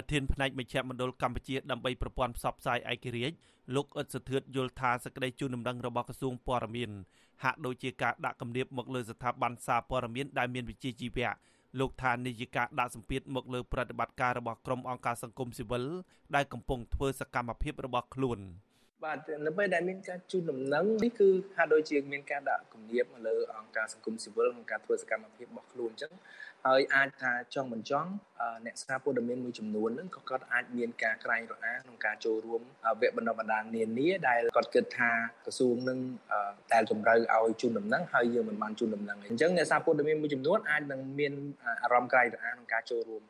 ប្រធានផ្នែកមជ្ឈមណ្ឌលកម្ពុជាដើម្បីប្រព័ន្ធផ្សព្វផ្សាយឯករាជ្យលោកអ៊ិតសធឿតយល់ថាសក្តីជូនដំណឹងរបស់ក្រសួងព័ត៌មានហាក់ដូចជាការដាក់គំនាបមកលើស្ថាប័នសារព័ត៌មានដែលមានវិជ្ជាជីវៈលោកថានេះជាការដាក់សម្ពាធមកលើប្រតិបត្តិការរបស់ក្រុមអង្គការសង្គមស៊ីវិលដែលកំពុងធ្វើសកម្មភាពរបស់ខ្លួន។ បាទនៅពេលដែលមានការជូនដំណឹងនេះគឺហាក់ដូចជាមានការដាក់គំនាបមកលើអង្គការសង្គមស៊ីវិលក្នុងការធ្វើសកម្មភាពរបស់ខ្លួនអញ្ចឹងហើយអាចថាចង់មិនចង់អ្នកសារព័ត៌មានមួយចំនួនហ្នឹងក៏គាត់អាចមានការក្រែងរអាក្នុងការចូលរួមវគ្គបណ្ដុះបណ្ដាលនានាដែលគាត់គិតថាក្រសួងនឹងតែជំរឿឲ្យជូនដំណឹងហើយយើងមិនបានជូនដំណឹងអញ្ចឹងអ្នកសារព័ត៌មានមួយចំនួនអាចនឹងមានអារម្មណ៍ក្រែងរអាក្នុងការចូលរួម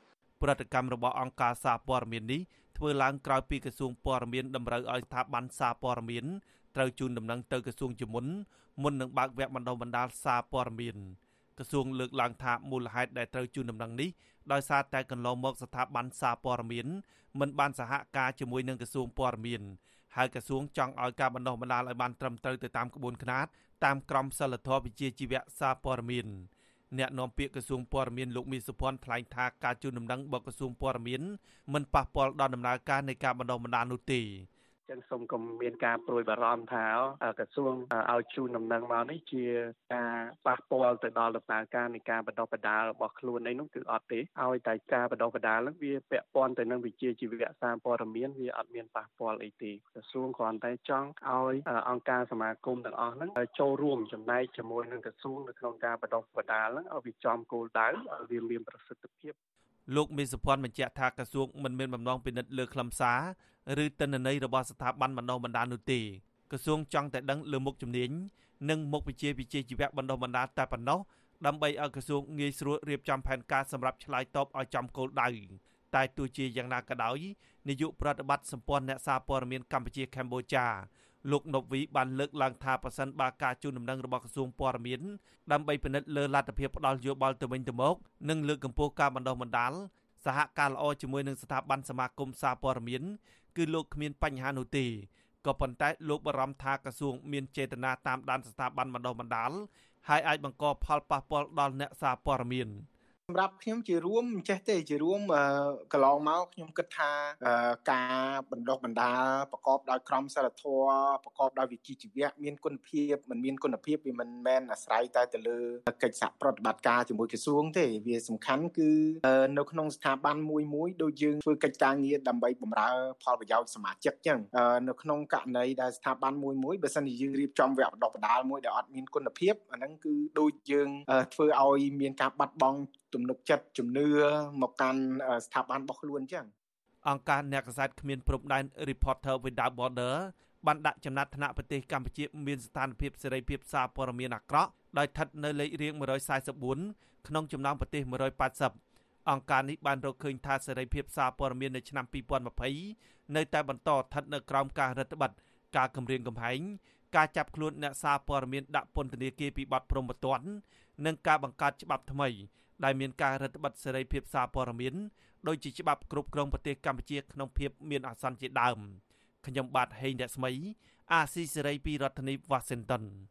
ប្រតិកម្មរបស់អង្គការសារព័ត៌មាននេះ ធ្វើឡើងក្រោយពីក្រសួងព័ត៌មានតម្រូវឲ្យស្ថាប័នសារព័ត៌មានត្រូវជូនដំណឹងទៅក្រសួងជាមុនមុននឹងបើកវគ្គបណ្ដុះបណ្ដាលសារព័ត៌មានក្រសួងលើកឡើងថាមូលហេតុដែលត្រូវជូនដំណឹងនេះដោយសារតែកន្លងមកស្ថាប័នសារព័ត៌មានមិនបានសហការជាមួយនឹងក្រសួងព័ត៌មានហើយក្រសួងចង់ឲ្យការបណ្ដុះបណ្ដាលឲ្យបានត្រឹមត្រូវទៅតាមក្បួនខ្នាតតាមក្រមសីលធម៌វិជ្ជាជីវៈសារព័ត៌មាន អ្នកនាំពាក្យក្រសួងព័ត៌មានលោកមីសុភ័ណ្ឌថ្លែងថាការជូនដំណឹងរបស់ក្រសួងព័ត៌មានមិនប៉ះពាល់ដល់ដំណើរការនៃការបណ្ដុះបណ្ដាលនោះទេ ចឹងសូមកុំមានការព្រួយបារម្ភថាក្រសួងឲ្យជូនដំណឹងមកនេះជាការប៉ះពាល់ទៅដល់ដំណើរការនៃការបណ្ដុះបណ្ដាលរបស់ខ្លួនឯនោះគឺអត់ទេឲ្យតែការបណ្ដុះបណ្ដាលនោះវាពាក់ព័ន្ធទៅនឹងវិជាជីវៈសារព័ត៌មានវាអត់មានប៉ះពាល់អីទេក្រសួងគ្រាន់តែចង់ឲ្យអង្គការសមាគមទាំងអស់ហ្នឹងចូលរួមចំណែកជាមួយនឹងក្រសួងនៅក្នុងការបណ្ដុះបណ្ដាលហ្នឹងឲ្យវាចំគោលដៅឲ្យវាមានប្រសិទ្ធភាព លោកមេសុភ័ណ្ឌបញ្ជាក់ថាក្រសួងមិនមានបំណងពិនិត្យលើខ្លឹមសារឬទិន្នន័យរបស់ស្ថាប័នបណ្ដុះបណ្ដាលនោះទេក្រសួងចង់តែដឹងលើមុខជំនាញនិងមុខវិជ្ជាវិជ្ជាជីវៈបណ្ដុះបណ្ដាលតែប៉ុណ្ណោះដើម្បីឲ្យក្រសួងងាយស្រួលរៀបចំផែនការសម្រាប់ឆ្លើយតបឲ្យចំគោលដៅតែទោះជាយ៉ាងណាក៏ដោយនាយកប្រតិបត្តិសម្ព័ន្ធអ្នកសារព័ត៌មានកម្ពុជាកម្ពុជា លោកណូវីបានលើកឡើងថាប៉ះសិនបាការជូនដំណឹងរបស់ក្រសួងព័ត៌មានដើម្បីពិនិត្យលើលទ្ធភាពផ្ដាល់យោបល់ទៅវិញទៅមកនិងលើកកម្ពស់ការបណ្ដុះបណ្ដាលសហការល្អជាមួយនឹងស្ថាប័នសមាគមសារព័ត៌មានគឺលោកគ្មានបញ្ហានោះទេក៏ប៉ុន្តែលោកបារម្ភថាក្រសួងមានចេតនាតាមដានស្ថាប័នបណ្ដុះបណ្ដាលហើយអាចបង្កផលប៉ះពាល់ដល់អ្នកសារព័ត៌មាន។ស ម្រាប់ខ្ញុំជារួមមិនចេះទេជារួមកន្លងមកខ្ញុំគិតថាការបណ្ដុះបណ្ដាលប្រកបដោយក្រមសីលធម៌ប្រកបដោយវិជ្ជាជីវៈមានគុណភាពមិនមានគុណភាពវាមិនមែនអាស្រ័យតែទៅលើកិច្ចសហប្រតិបត្តិការជាមួយក្រសួងទេវាសំខាន់គឺនៅក្នុងស្ថាប័នមួយមួយដូចយើងធ្វើកិច្ចការងារដើម្បីបម្រើផលប្រយោជន៍សមាជិកចឹងនៅក្នុងករណីដែលស្ថាប័នមួយមួយបើសិនជាយើងរៀបចំវគ្គបណ្ដុះបណ្ដាលមួយដែលអត់មានគុណភាពអាហ្នឹងគឺដូចយើងធ្វើឲ្យមានការបាត់បង់ ទំនុកចិត្តជំនឿមកកាន់ស្ថាប័នរបស់ខ្លួនអញ្ចឹងអង្គការអ្នកកសែតគ្មានព្រំដែន Reporter Without Border បានដាក់ចំណាត់ថ្នាក់ប្រទេសកម្ពុជាមានស្ថានភាពសេរីភាពសារព័ត៌មានអាក្រក់ដោយស្ថិតនៅលេខរៀង144ក្នុងចំណោមប្រទេស180អង្គការនេះបានរកឃើញថាសេរីភាពសារព័ត៌មាននៅឆ្នាំ2020នៅតែបន្តស្ថិតនៅក្រោមការរឹតបន្តឹងការគម្រាមកំហែងការចាប់ខ្លួនអ្នកសារព័ត៌មានដាក់ពន្ធនាគារពីបទព្រហ្មទណ្ឌនិងការបង្កើតច្បាប់ថ្មី ដែលមានការរឹតបន្តឹងសេរីភាពសារព័ត៌មានដោយជាច្បាប់គ្រប់គ្រងប្រទេសកម្ពុជាក្នុងភាពមានអាសន្នជាដើមខ្ញុំបាទហេងរស្មី អាស៊ីសេរីពីរដ្ឋធានី Washington